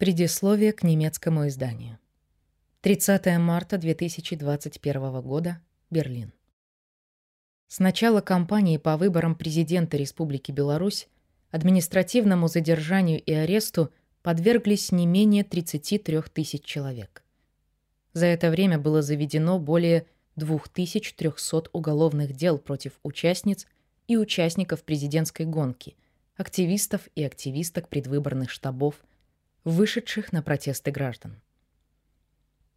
Предисловие к немецкому изданию. 30 марта 2021 года. Берлин. С начала кампании по выборам президента Республики Беларусь административному задержанию и аресту подверглись не менее 33 тысяч человек. За это время было заведено более 2300 уголовных дел против участниц и участников президентской гонки, активистов и активисток предвыборных штабов, вышедших на протесты граждан.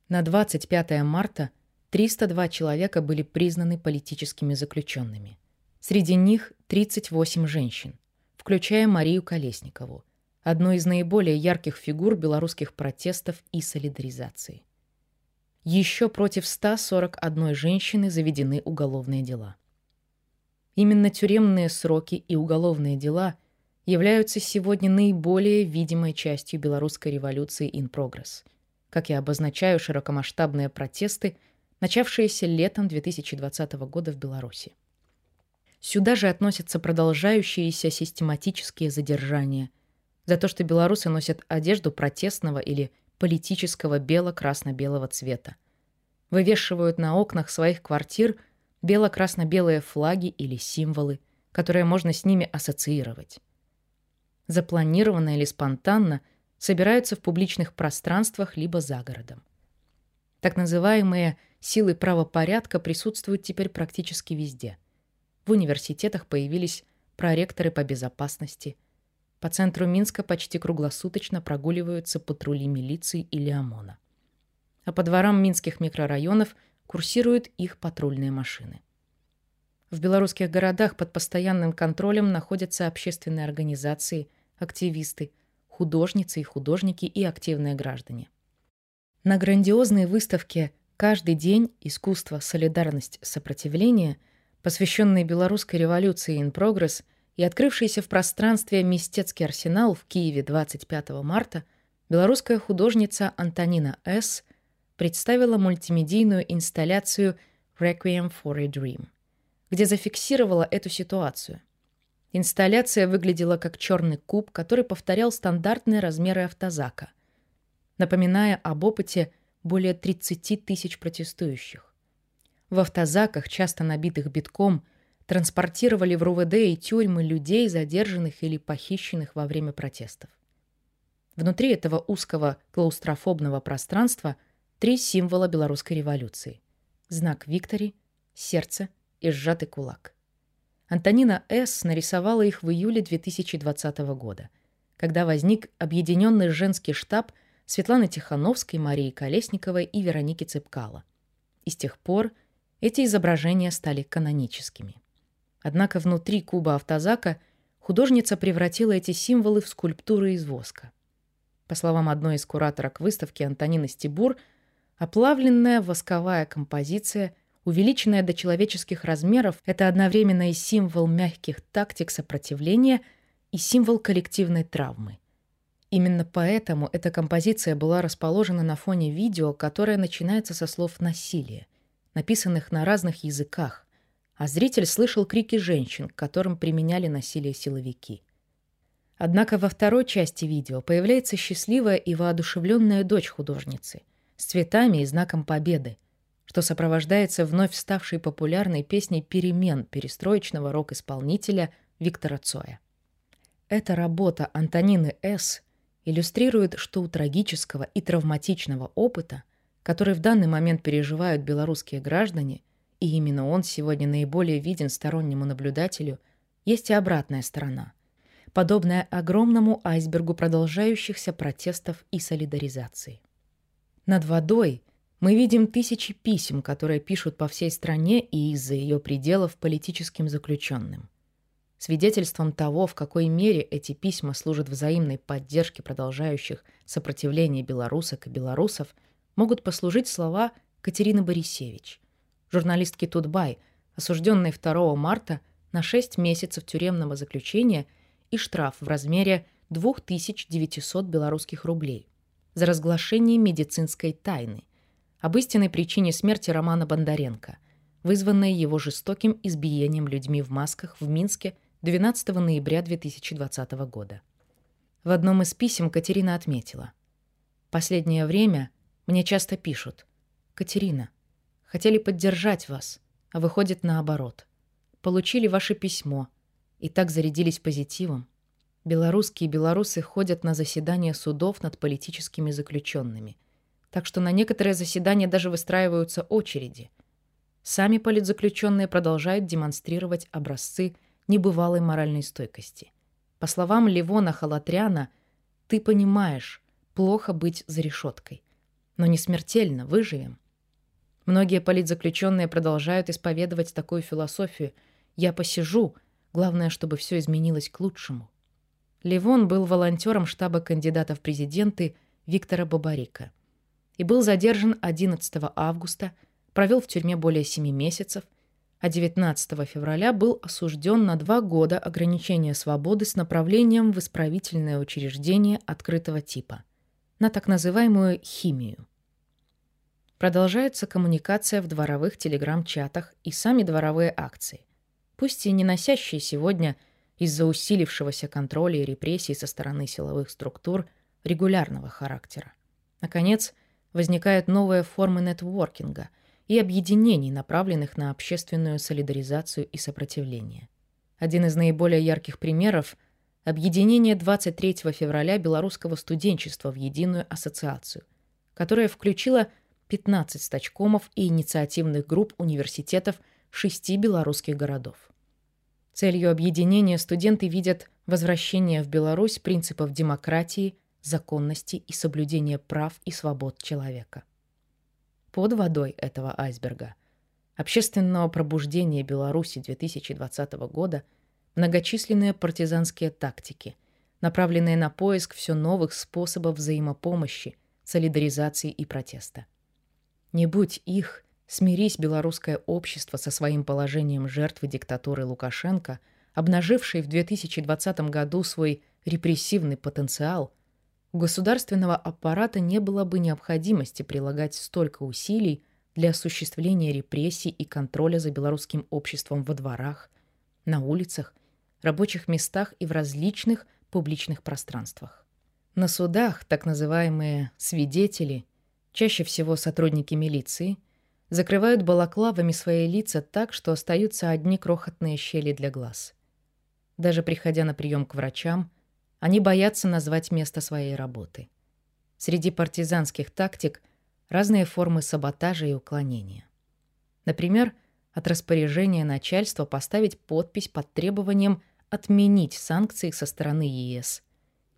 На 25 марта 302 человека были признаны политическими заключенными. Среди них 38 женщин, включая Марию Колесникову, одну из наиболее ярких фигур белорусских протестов и солидаризации. Еще против 141 женщины заведены уголовные дела. Именно тюремные сроки и уголовные дела являются сегодня наиболее видимой частью белорусской революции in progress, как я обозначаю широкомасштабные протесты, начавшиеся летом 2020 года в Беларуси. Сюда же относятся продолжающиеся систематические задержания за то, что белорусы носят одежду протестного или политического бело-красно-белого цвета. Вывешивают на окнах своих квартир бело-красно-белые флаги или символы, которые можно с ними ассоциировать. Запланированно или спонтанно собираются в публичных пространствах либо за городом. Так называемые силы правопорядка присутствуют теперь практически везде. В университетах появились проректоры по безопасности – по центру Минска почти круглосуточно прогуливаются патрули милиции или ОМОНа. А по дворам минских микрорайонов курсируют их патрульные машины. В белорусских городах под постоянным контролем находятся общественные организации, активисты, художницы и художники и активные граждане. На грандиозной выставке «Каждый день. Искусство, солидарность, сопротивление», посвященной белорусской революции in progress, и открывшийся в пространстве «Мистецкий арсенал» в Киеве 25 марта белорусская художница Антонина С. представила мультимедийную инсталляцию «Requiem for a Dream», где зафиксировала эту ситуацию. Инсталляция выглядела как черный куб, который повторял стандартные размеры автозака, напоминая об опыте более 30 тысяч протестующих. В автозаках, часто набитых битком, транспортировали в РУВД и тюрьмы людей, задержанных или похищенных во время протестов. Внутри этого узкого клаустрофобного пространства три символа белорусской революции. Знак Виктори, сердце и сжатый кулак. Антонина С. нарисовала их в июле 2020 года, когда возник объединенный женский штаб Светланы Тихановской, Марии Колесниковой и Вероники Цыпкала. И с тех пор эти изображения стали каноническими. Однако внутри куба автозака художница превратила эти символы в скульптуры из воска. По словам одной из кураторок выставки Антонины Стебур, оплавленная восковая композиция, увеличенная до человеческих размеров, это одновременно и символ мягких тактик сопротивления и символ коллективной травмы. Именно поэтому эта композиция была расположена на фоне видео, которое начинается со слов «насилие», написанных на разных языках, а зритель слышал крики женщин, к которым применяли насилие силовики. Однако во второй части видео появляется счастливая и воодушевленная дочь художницы с цветами и знаком победы, что сопровождается вновь ставшей популярной песней «Перемен» перестроечного рок-исполнителя Виктора Цоя. Эта работа Антонины С. иллюстрирует, что у трагического и травматичного опыта, который в данный момент переживают белорусские граждане – и именно он сегодня наиболее виден стороннему наблюдателю, есть и обратная сторона, подобная огромному айсбергу продолжающихся протестов и солидаризации. Над водой мы видим тысячи писем, которые пишут по всей стране и из-за ее пределов политическим заключенным. Свидетельством того, в какой мере эти письма служат взаимной поддержке продолжающих сопротивление белорусок и белорусов, могут послужить слова Катерины Борисевич, журналистки Тутбай, осужденной 2 марта на 6 месяцев тюремного заключения и штраф в размере 2900 белорусских рублей за разглашение медицинской тайны об истинной причине смерти Романа Бондаренко, вызванной его жестоким избиением людьми в масках в Минске 12 ноября 2020 года. В одном из писем Катерина отметила, Последнее время мне часто пишут. «Катерина, хотели поддержать вас, а выходит наоборот. Получили ваше письмо и так зарядились позитивом. Белорусские белорусы ходят на заседания судов над политическими заключенными. Так что на некоторые заседания даже выстраиваются очереди. Сами политзаключенные продолжают демонстрировать образцы небывалой моральной стойкости. По словам Левона Халатряна, «Ты понимаешь, плохо быть за решеткой. Но не смертельно, выживем». Многие политзаключенные продолжают исповедовать такую философию «Я посижу, главное, чтобы все изменилось к лучшему». Левон был волонтером штаба кандидата в президенты Виктора Бабарика и был задержан 11 августа, провел в тюрьме более 7 месяцев, а 19 февраля был осужден на два года ограничения свободы с направлением в исправительное учреждение открытого типа на так называемую химию. Продолжается коммуникация в дворовых телеграм-чатах и сами дворовые акции, пусть и не носящие сегодня – из-за усилившегося контроля и репрессий со стороны силовых структур регулярного характера. Наконец, возникают новые формы нетворкинга и объединений, направленных на общественную солидаризацию и сопротивление. Один из наиболее ярких примеров – объединение 23 февраля белорусского студенчества в единую ассоциацию, которая включила 15 стачкомов и инициативных групп университетов шести белорусских городов. Целью объединения студенты видят возвращение в Беларусь принципов демократии, законности и соблюдения прав и свобод человека. Под водой этого айсберга общественного пробуждения Беларуси 2020 года многочисленные партизанские тактики, направленные на поиск все новых способов взаимопомощи, солидаризации и протеста. Не будь их, Смирись белорусское общество со своим положением жертвы диктатуры Лукашенко, обнажившей в 2020 году свой репрессивный потенциал, у государственного аппарата не было бы необходимости прилагать столько усилий для осуществления репрессий и контроля за белорусским обществом во дворах, на улицах, рабочих местах и в различных публичных пространствах. На судах так называемые «свидетели», чаще всего сотрудники милиции – закрывают балаклавами свои лица так, что остаются одни крохотные щели для глаз. Даже приходя на прием к врачам, они боятся назвать место своей работы. Среди партизанских тактик разные формы саботажа и уклонения. Например, от распоряжения начальства поставить подпись под требованием отменить санкции со стороны ЕС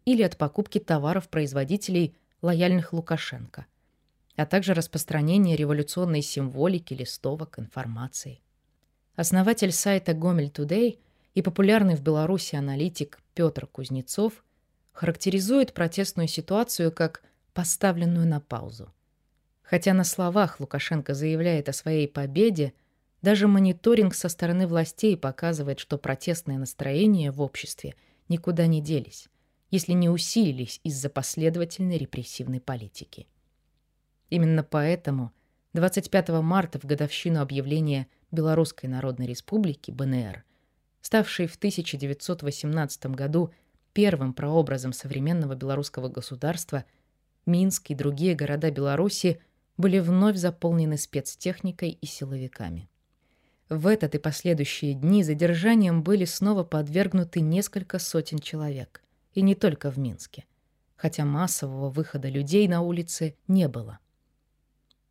или от покупки товаров производителей, лояльных Лукашенко – а также распространение революционной символики, листовок, информации. Основатель сайта Гомель Today и популярный в Беларуси аналитик Петр Кузнецов характеризует протестную ситуацию как поставленную на паузу. Хотя на словах Лукашенко заявляет о своей победе, даже мониторинг со стороны властей показывает, что протестные настроения в обществе никуда не делись, если не усилились из-за последовательной репрессивной политики. Именно поэтому 25 марта в годовщину объявления Белорусской Народной Республики БНР, ставшей в 1918 году первым прообразом современного белорусского государства, Минск и другие города Беларуси были вновь заполнены спецтехникой и силовиками. В этот и последующие дни задержанием были снова подвергнуты несколько сотен человек, и не только в Минске, хотя массового выхода людей на улицы не было.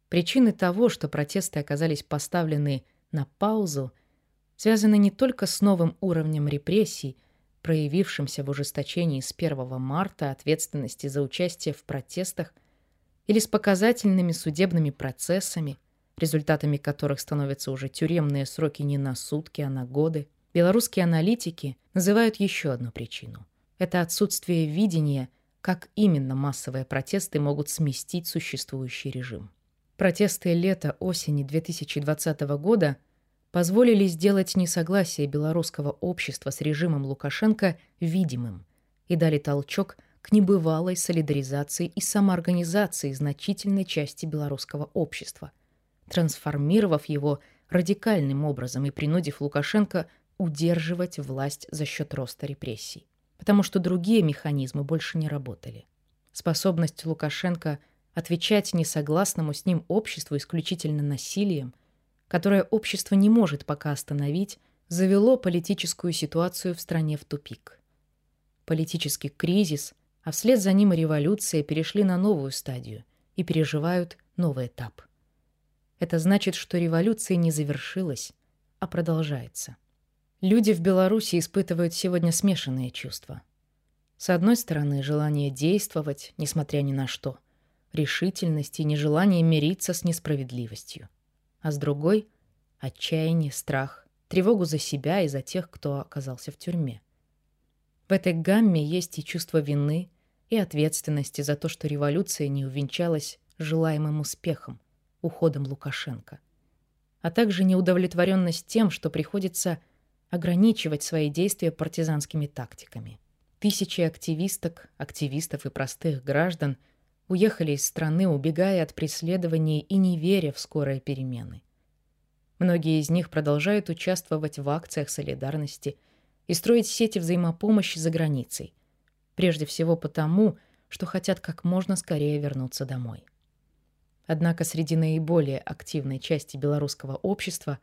Причины того, что протесты оказались поставлены на паузу, связаны не только с новым уровнем репрессий, проявившимся в ужесточении с 1 марта ответственности за участие в протестах, или с показательными судебными процессами, результатами которых становятся уже тюремные сроки не на сутки, а на годы. Белорусские аналитики называют еще одну причину. Это отсутствие видения, как именно массовые протесты могут сместить существующий режим. Протесты лета-осени 2020 года позволили сделать несогласие белорусского общества с режимом Лукашенко видимым и дали толчок к небывалой солидаризации и самоорганизации значительной части белорусского общества, трансформировав его радикальным образом и принудив Лукашенко удерживать власть за счет роста репрессий, потому что другие механизмы больше не работали. способность Лукашенко отвечать несогласному с ним обществу исключительно насилием, которое общество не может пока остановить, завело политическую ситуацию в стране в тупик. Политический кризис, а вслед за ним революция перешли на новую стадию и переживают новый этап. Это значит, что революция не завершилась, а продолжается. Люди в Беларуси испытывают сегодня смешанные чувства. С одной стороны, желание действовать, несмотря ни на что, решительность и нежелание мириться с несправедливостью. А с другой — отчаяние, страх, тревогу за себя и за тех, кто оказался в тюрьме. В этой гамме есть и чувство вины, и ответственности за то, что революция не увенчалась желаемым успехом, уходом Лукашенко, а также неудовлетворенность тем, что приходится ограничивать свои действия партизанскими тактиками. Тысячи активисток, активистов и простых граждан уехали из страны, убегая от преследований и не веря в скорые перемены. Многие из них продолжают участвовать в акциях солидарности и строить сети взаимопомощи за границей, прежде всего потому, что хотят как можно скорее вернуться домой. Однако среди наиболее активной части белорусского общества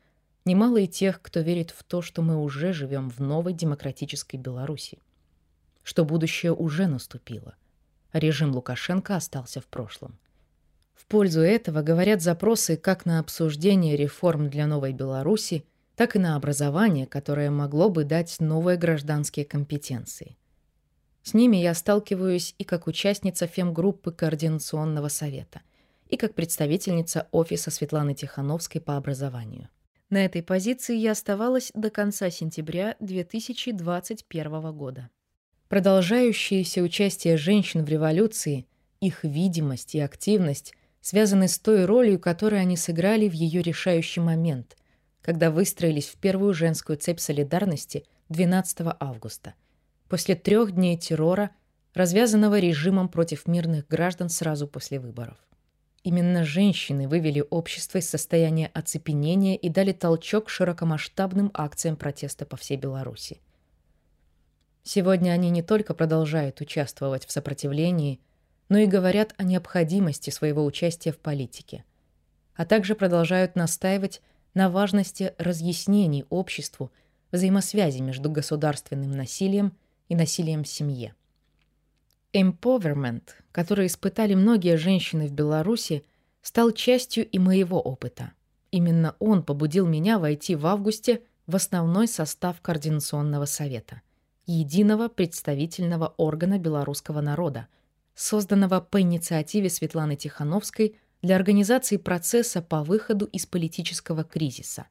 немало и тех, кто верит в то, что мы уже живем в новой демократической Беларуси, что будущее уже наступило, режим Лукашенко остался в прошлом. В пользу этого говорят запросы как на обсуждение реформ для новой Беларуси, так и на образование, которое могло бы дать новые гражданские компетенции. С ними я сталкиваюсь и как участница фемгруппы Координационного совета – и как представительница офиса Светланы Тихановской по образованию. На этой позиции я оставалась до конца сентября 2021 года. Продолжающееся участие женщин в революции, их видимость и активность связаны с той ролью, которую они сыграли в ее решающий момент, когда выстроились в первую женскую цепь солидарности 12 августа, после трех дней террора, развязанного режимом против мирных граждан сразу после выборов. Именно женщины вывели общество из состояния оцепенения и дали толчок широкомасштабным акциям протеста по всей Беларуси. Сегодня они не только продолжают участвовать в сопротивлении, но и говорят о необходимости своего участия в политике, а также продолжают настаивать на важности разъяснений обществу взаимосвязи между государственным насилием и насилием в семье. Empowerment, который испытали многие женщины в Беларуси, стал частью и моего опыта. Именно он побудил меня войти в августе в основной состав Координационного совета, единого представительного органа белорусского народа, созданного по инициативе Светланы Тихановской для организации процесса по выходу из политического кризиса.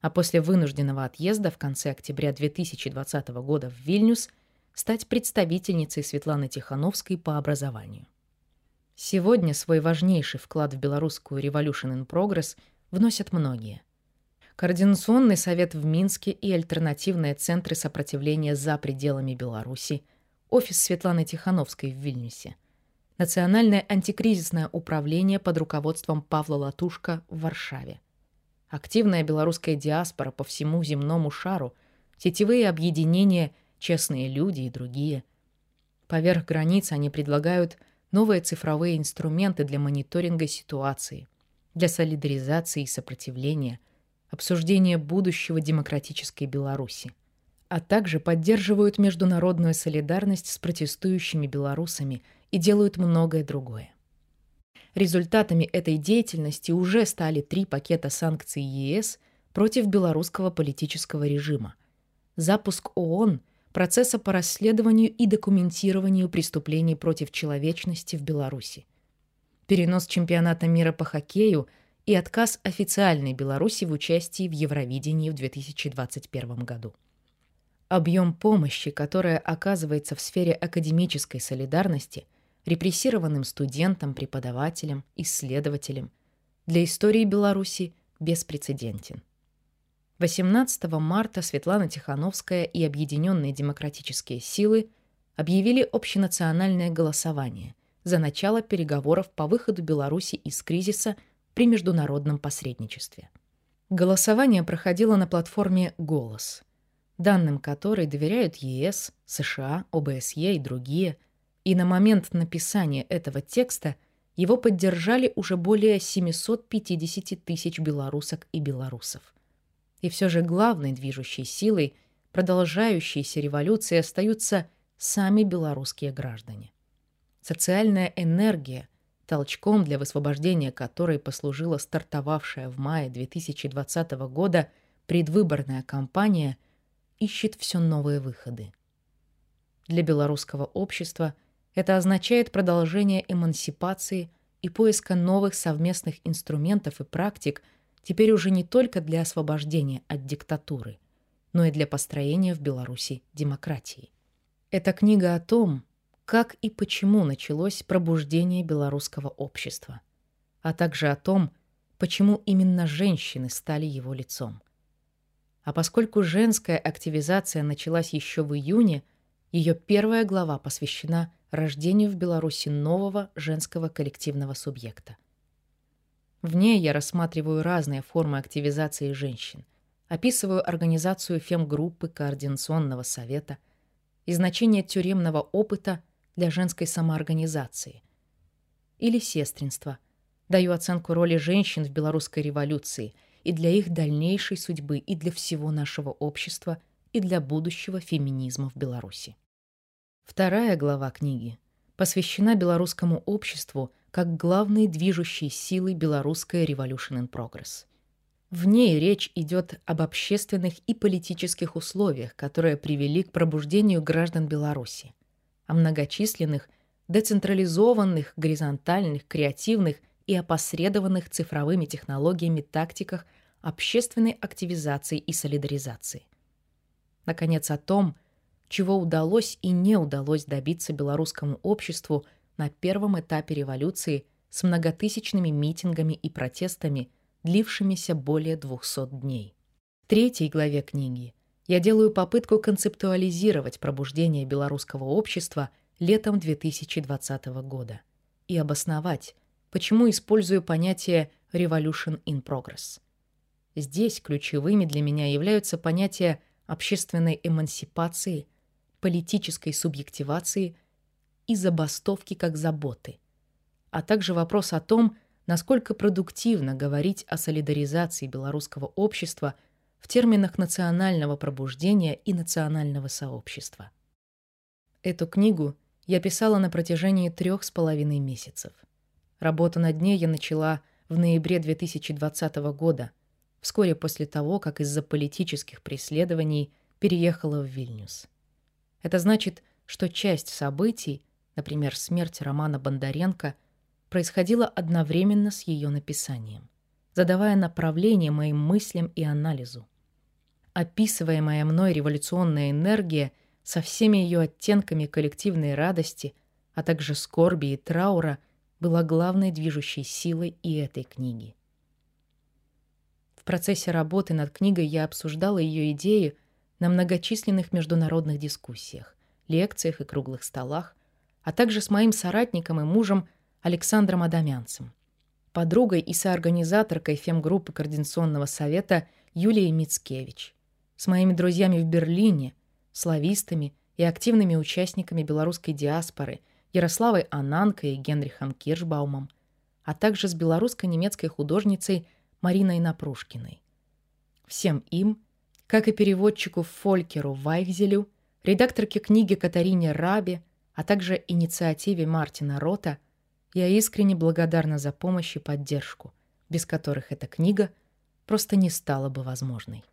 А после вынужденного отъезда в конце октября 2020 года в Вильнюс – стать представительницей Светланы Тихановской по образованию. Сегодня свой важнейший вклад в белорусскую Revolution in Progress вносят многие. Координационный совет в Минске и альтернативные центры сопротивления за пределами Беларуси, офис Светланы Тихановской в Вильнюсе, Национальное антикризисное управление под руководством Павла Латушка в Варшаве, активная белорусская диаспора по всему земному шару, сетевые объединения – честные люди и другие. Поверх границ они предлагают новые цифровые инструменты для мониторинга ситуации, для солидаризации и сопротивления, обсуждения будущего демократической Беларуси, а также поддерживают международную солидарность с протестующими белорусами и делают многое другое. Результатами этой деятельности уже стали три пакета санкций ЕС против белорусского политического режима, запуск ООН – процесса по расследованию и документированию преступлений против человечности в Беларуси, перенос чемпионата мира по хоккею и отказ официальной Беларуси в участии в Евровидении в 2021 году. Объем помощи, которая оказывается в сфере академической солидарности репрессированным студентам, преподавателям, исследователям, для истории Беларуси беспрецедентен. 18 марта Светлана Тихановская и Объединенные демократические силы объявили общенациональное голосование за начало переговоров по выходу Беларуси из кризиса при международном посредничестве. Голосование проходило на платформе «Голос», данным которой доверяют ЕС, США, ОБСЕ и другие, И на момент написания этого текста его поддержали уже более 750 тысяч белорусок и белорусов. И все же главной движущей силой продолжающейся революции остаются сами белорусские граждане. Социальная энергия, толчком для высвобождения которой послужила стартовавшая в мае 2020 года предвыборная кампания, ищет все новые выходы. Для белорусского общества это означает продолжение эмансипации и поиска новых совместных инструментов и практик теперь уже не только для освобождения от диктатуры, но и для построения в Беларуси демократии. Это книга о том, как и почему началось пробуждение белорусского общества, а также о том, почему именно женщины стали его лицом. А поскольку женская активизация началась еще в июне, ее первая глава посвящена рождению в Беларуси нового женского коллективного субъекта. В ней я рассматриваю разные формы активизации женщин, описываю организацию фемгруппы Координационного совета и значение тюремного опыта – для женской самоорганизации. Или сестринство. Даю оценку роли женщин в белорусской революции и для их дальнейшей судьбы, и для всего нашего общества, и для будущего феминизма в Беларуси. Вторая глава книги посвящена белорусскому обществу как главной движущей силы белорусской Revolution in Progress. В ней речь идет об общественных и политических условиях, которые привели к пробуждению граждан Беларуси, о многочисленных, децентрализованных, горизонтальных, креативных и опосредованных цифровыми технологиями тактиках общественной активизации и солидаризации. Наконец, о том, чего удалось и не удалось добиться белорусскому обществу на первом этапе революции с многотысячными митингами и протестами, длившимися более 200 дней. В третьей главе книги я делаю попытку концептуализировать пробуждение белорусского общества летом 2020 года и обосновать, почему использую понятие «revolution in progress». Здесь ключевыми для меня являются понятия общественной эмансипации, политической субъективации и забастовки как заботы, а также вопрос о том, насколько продуктивно говорить о солидаризации белорусского общества – в терминах национального пробуждения и национального сообщества. Эту книгу я писала на протяжении трех с половиной месяцев. Работу над ней я начала в ноябре 2020 года, вскоре после того, как из-за политических преследований переехала в Вильнюс. Это значит, что часть событий, например, смерть Романа Бондаренко, происходила одновременно с ее написанием, задавая направление моим мыслям и анализу описываемая мной революционная энергия со всеми ее оттенками коллективной радости, а также скорби и траура, была главной движущей силой и этой книги. В процессе работы над книгой я обсуждала ее идеи на многочисленных международных дискуссиях, лекциях и круглых столах, а также с моим соратником и мужем Александром Адамянцем, подругой и соорганизаторкой фемгруппы Координационного совета Юлией Мицкевич, с моими друзьями в Берлине, славистами и активными участниками белорусской диаспоры Ярославой Ананкой и Генрихом Киршбаумом, а также с белорусско-немецкой художницей Мариной Напрушкиной. Всем им, как и переводчику Фолькеру Вайхзелю, редакторке книги Катарине Рабе, а также инициативе Мартина Рота, я искренне благодарна за помощь и поддержку, без которых эта книга просто не стала бы возможной.